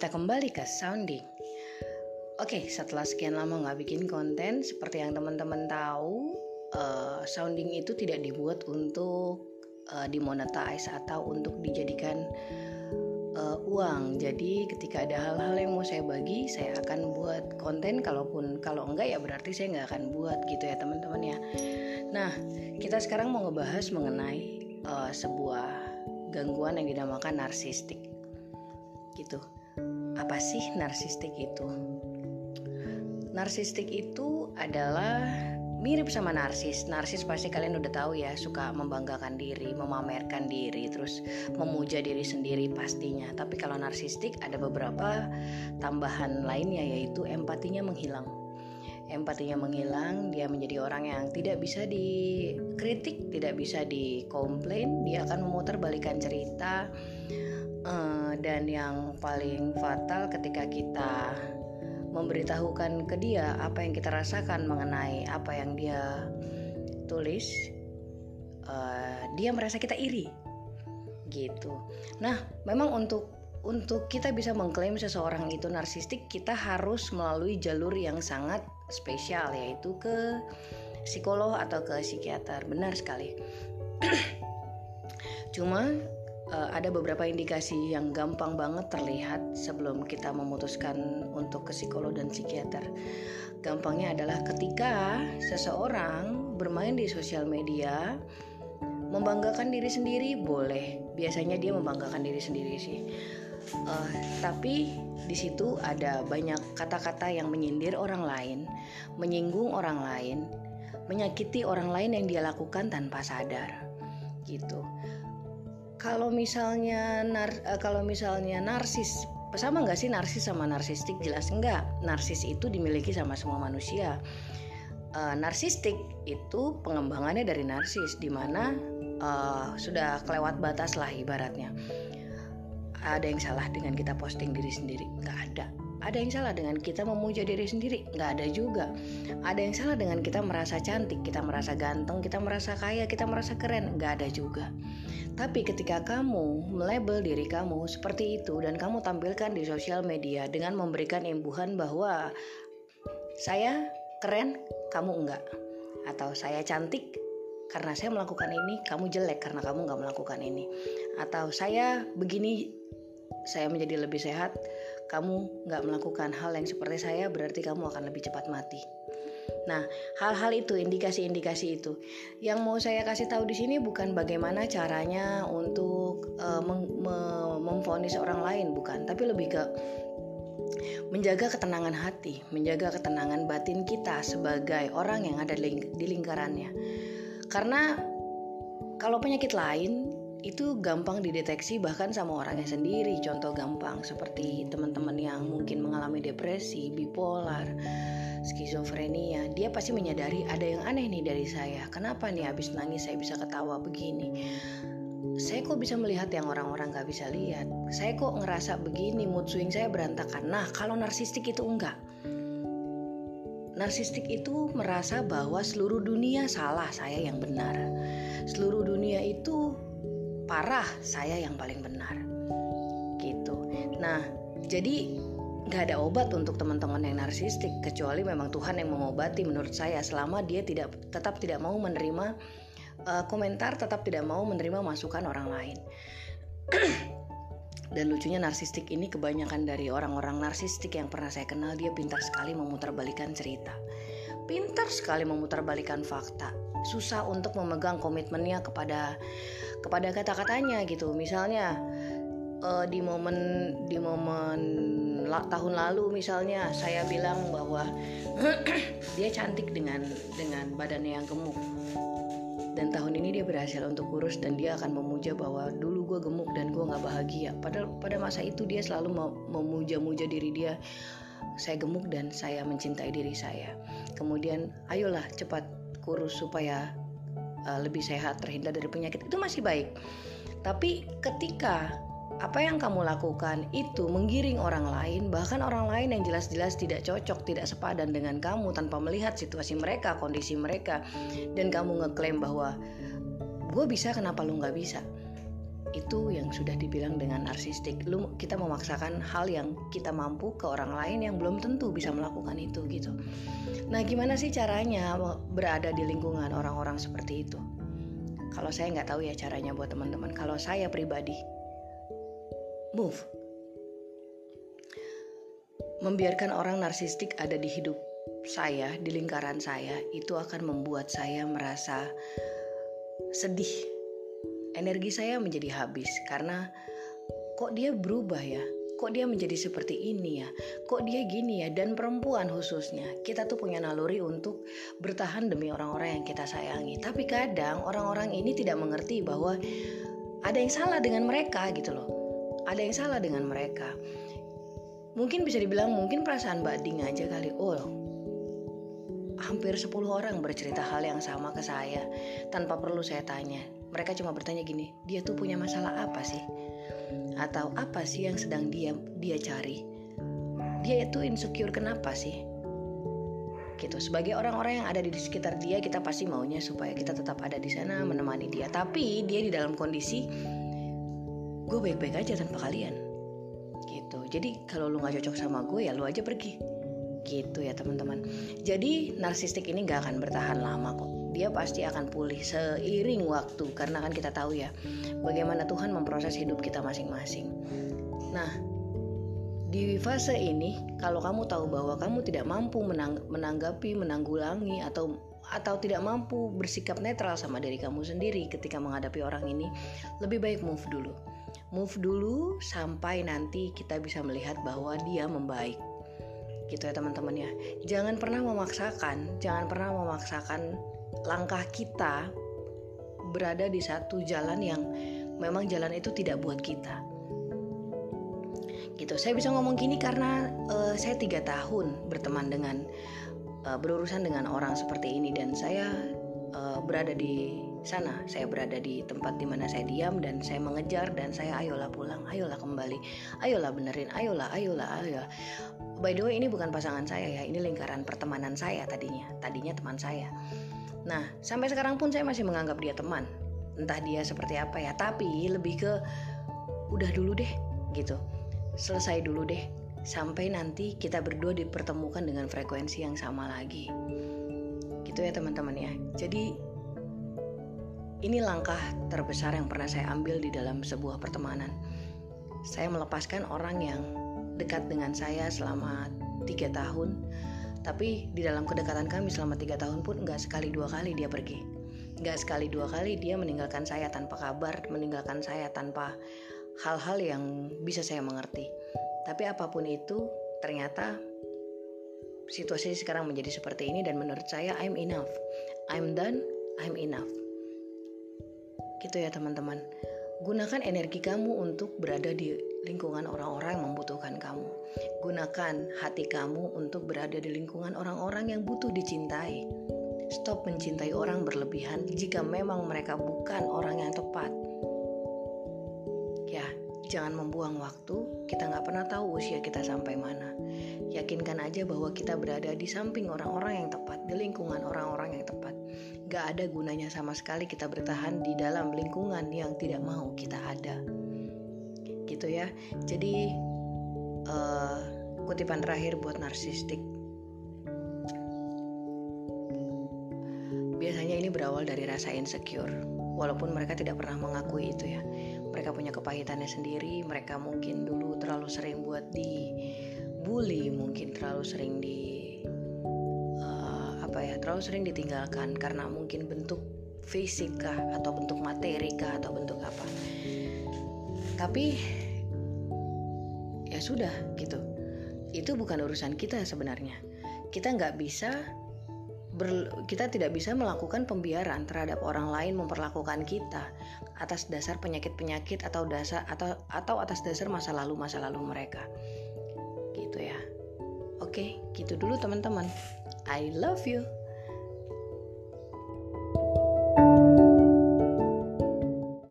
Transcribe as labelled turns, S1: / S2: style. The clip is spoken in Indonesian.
S1: kita kembali ke sounding. Oke, setelah sekian lama nggak bikin konten, seperti yang teman-teman tahu, uh, sounding itu tidak dibuat untuk uh, dimonetize atau untuk dijadikan uh, uang. Jadi ketika ada hal-hal yang mau saya bagi, saya akan buat konten. Kalaupun kalau enggak ya berarti saya nggak akan buat gitu ya teman-teman ya. Nah, kita sekarang mau ngebahas mengenai uh, sebuah gangguan yang dinamakan narsistik. Gitu. Apa sih narsistik itu? Narsistik itu adalah mirip sama narsis. Narsis pasti kalian udah tahu ya, suka membanggakan diri, memamerkan diri, terus memuja diri sendiri pastinya. Tapi kalau narsistik ada beberapa tambahan lainnya yaitu empatinya menghilang. Empatinya menghilang, dia menjadi orang yang tidak bisa dikritik, tidak bisa dikomplain, dia akan memutarbalikkan cerita. Uh, dan yang paling fatal ketika kita memberitahukan ke dia apa yang kita rasakan mengenai apa yang dia tulis, uh, dia merasa kita iri, gitu. Nah, memang untuk untuk kita bisa mengklaim seseorang itu narsistik, kita harus melalui jalur yang sangat spesial, yaitu ke psikolog atau ke psikiater. Benar sekali. Cuma uh, ada beberapa indikasi yang gampang banget terlihat sebelum kita memutuskan untuk ke psikolog dan psikiater. Gampangnya adalah ketika seseorang bermain di sosial media membanggakan diri sendiri boleh. Biasanya dia membanggakan diri sendiri sih. Uh, tapi di situ ada banyak kata-kata yang menyindir orang lain, menyinggung orang lain, menyakiti orang lain yang dia lakukan tanpa sadar. Gitu kalau misalnya nar, uh, kalau misalnya narsis sama nggak sih narsis sama narsistik? Jelas enggak narsis itu dimiliki sama semua manusia. Uh, narsistik itu pengembangannya dari narsis di mana uh, sudah kelewat batas lah ibaratnya. Ada yang salah dengan kita posting diri sendiri? Nggak ada. Ada yang salah dengan kita memuja diri sendiri? Nggak ada juga. Ada yang salah dengan kita merasa cantik kita merasa ganteng kita merasa kaya kita merasa keren? Nggak ada juga tapi ketika kamu melabel diri kamu seperti itu dan kamu tampilkan di sosial media dengan memberikan imbuhan bahwa saya keren, kamu enggak. Atau saya cantik karena saya melakukan ini, kamu jelek karena kamu enggak melakukan ini. Atau saya begini, saya menjadi lebih sehat, kamu enggak melakukan hal yang seperti saya, berarti kamu akan lebih cepat mati. Nah, hal-hal itu, indikasi-indikasi itu, yang mau saya kasih tahu di sini bukan bagaimana caranya untuk uh, memfonis orang lain, bukan, tapi lebih ke menjaga ketenangan hati, menjaga ketenangan batin kita sebagai orang yang ada di lingkarannya. Karena kalau penyakit lain itu gampang dideteksi bahkan sama orangnya sendiri. Contoh gampang seperti teman-teman yang mungkin mengalami depresi, bipolar, skizofrenia, dia pasti menyadari ada yang aneh nih dari saya. Kenapa nih habis nangis saya bisa ketawa begini? Saya kok bisa melihat yang orang-orang gak bisa lihat? Saya kok ngerasa begini, mood swing saya berantakan. Nah, kalau narsistik itu enggak. Narsistik itu merasa bahwa seluruh dunia salah, saya yang benar. Seluruh dunia itu parah, saya yang paling benar. Gitu. Nah, jadi nggak ada obat untuk teman-teman yang narsistik kecuali memang Tuhan yang mengobati menurut saya. Selama dia tidak tetap tidak mau menerima uh, komentar tetap tidak mau menerima masukan orang lain. Dan lucunya narsistik ini kebanyakan dari orang-orang narsistik yang pernah saya kenal. Dia pintar sekali memutarbalikan cerita. Pintar sekali memutarbalikan fakta susah untuk memegang komitmennya kepada kepada kata-katanya gitu. Misalnya uh, di momen di momen la, tahun lalu misalnya saya bilang bahwa dia cantik dengan dengan badannya yang gemuk. Dan tahun ini dia berhasil untuk kurus dan dia akan memuja bahwa dulu gue gemuk dan gue nggak bahagia. Padahal pada masa itu dia selalu memuja-muja diri dia saya gemuk dan saya mencintai diri saya. Kemudian ayolah cepat kurus supaya uh, lebih sehat terhindar dari penyakit itu masih baik tapi ketika apa yang kamu lakukan itu menggiring orang lain, bahkan orang lain yang jelas-jelas tidak cocok, tidak sepadan dengan kamu tanpa melihat situasi mereka, kondisi mereka, dan kamu ngeklaim bahwa gue bisa, kenapa lu nggak bisa? Itu yang sudah dibilang dengan narsistik. Lu kita memaksakan hal yang kita mampu ke orang lain yang belum tentu bisa melakukan itu gitu. Nah, gimana sih caranya berada di lingkungan orang-orang seperti itu? Kalau saya nggak tahu ya caranya buat teman-teman. Kalau saya pribadi, move. Membiarkan orang narsistik ada di hidup saya, di lingkaran saya, itu akan membuat saya merasa sedih energi saya menjadi habis karena kok dia berubah ya? Kok dia menjadi seperti ini ya? Kok dia gini ya? Dan perempuan khususnya kita tuh punya naluri untuk bertahan demi orang-orang yang kita sayangi. Tapi kadang orang-orang ini tidak mengerti bahwa ada yang salah dengan mereka gitu loh. Ada yang salah dengan mereka. Mungkin bisa dibilang mungkin perasaan Mbak Ding aja kali. Oh hampir 10 orang bercerita hal yang sama ke saya tanpa perlu saya tanya mereka cuma bertanya gini, dia tuh punya masalah apa sih? Atau apa sih yang sedang dia dia cari? Dia itu insecure kenapa sih? Gitu. Sebagai orang-orang yang ada di sekitar dia, kita pasti maunya supaya kita tetap ada di sana menemani dia. Tapi dia di dalam kondisi gue baik-baik aja tanpa kalian. Gitu. Jadi kalau lu nggak cocok sama gue ya lu aja pergi. Gitu ya teman-teman. Jadi narsistik ini gak akan bertahan lama kok dia pasti akan pulih seiring waktu karena kan kita tahu ya bagaimana Tuhan memproses hidup kita masing-masing. Nah, di fase ini kalau kamu tahu bahwa kamu tidak mampu menang menanggapi, menanggulangi atau atau tidak mampu bersikap netral sama diri kamu sendiri ketika menghadapi orang ini, lebih baik move dulu. Move dulu sampai nanti kita bisa melihat bahwa dia membaik gitu ya teman-teman ya jangan pernah memaksakan jangan pernah memaksakan langkah kita berada di satu jalan yang memang jalan itu tidak buat kita. Gitu. Saya bisa ngomong gini karena uh, saya tiga tahun berteman dengan uh, berurusan dengan orang seperti ini dan saya uh, berada di sana. Saya berada di tempat di mana saya diam dan saya mengejar dan saya ayolah pulang ayolah kembali ayolah benerin ayolah ayolah ayolah. By the way ini bukan pasangan saya ya ini lingkaran pertemanan saya tadinya. Tadinya teman saya Nah, sampai sekarang pun saya masih menganggap dia teman. Entah dia seperti apa ya, tapi lebih ke udah dulu deh gitu. Selesai dulu deh sampai nanti kita berdua dipertemukan dengan frekuensi yang sama lagi. Gitu ya teman-teman ya. Jadi ini langkah terbesar yang pernah saya ambil di dalam sebuah pertemanan. Saya melepaskan orang yang dekat dengan saya selama tiga tahun tapi di dalam kedekatan kami selama tiga tahun pun nggak sekali dua kali dia pergi. Nggak sekali dua kali dia meninggalkan saya tanpa kabar, meninggalkan saya tanpa hal-hal yang bisa saya mengerti. Tapi apa pun itu, ternyata situasi sekarang menjadi seperti ini dan menurut saya I'm enough. I'm done, I'm enough. Gitu ya teman-teman. Gunakan energi kamu untuk berada di lingkungan orang-orang yang membutuhkan kamu. Gunakan hati kamu untuk berada di lingkungan orang-orang yang butuh dicintai. Stop mencintai orang berlebihan jika memang mereka bukan orang yang tepat. Ya, jangan membuang waktu. Kita nggak pernah tahu usia kita sampai mana. Yakinkan aja bahwa kita berada di samping orang-orang yang tepat, di lingkungan orang-orang yang tepat. Gak ada gunanya sama sekali kita bertahan di dalam lingkungan yang tidak mau kita ada gitu ya. Jadi uh, kutipan terakhir buat narsistik. Biasanya ini berawal dari rasa insecure. Walaupun mereka tidak pernah mengakui itu ya. Mereka punya kepahitannya sendiri. Mereka mungkin dulu terlalu sering buat di bully mungkin terlalu sering di uh, apa ya terlalu sering ditinggalkan karena mungkin bentuk fisik kah atau bentuk materi kah atau bentuk apa. Tapi ya sudah gitu. Itu bukan urusan kita sebenarnya. Kita nggak bisa ber, kita tidak bisa melakukan pembiaran terhadap orang lain memperlakukan kita atas dasar penyakit-penyakit atau dasar atau atau atas dasar masa lalu masa lalu mereka. Gitu ya. Oke gitu dulu teman-teman. I love you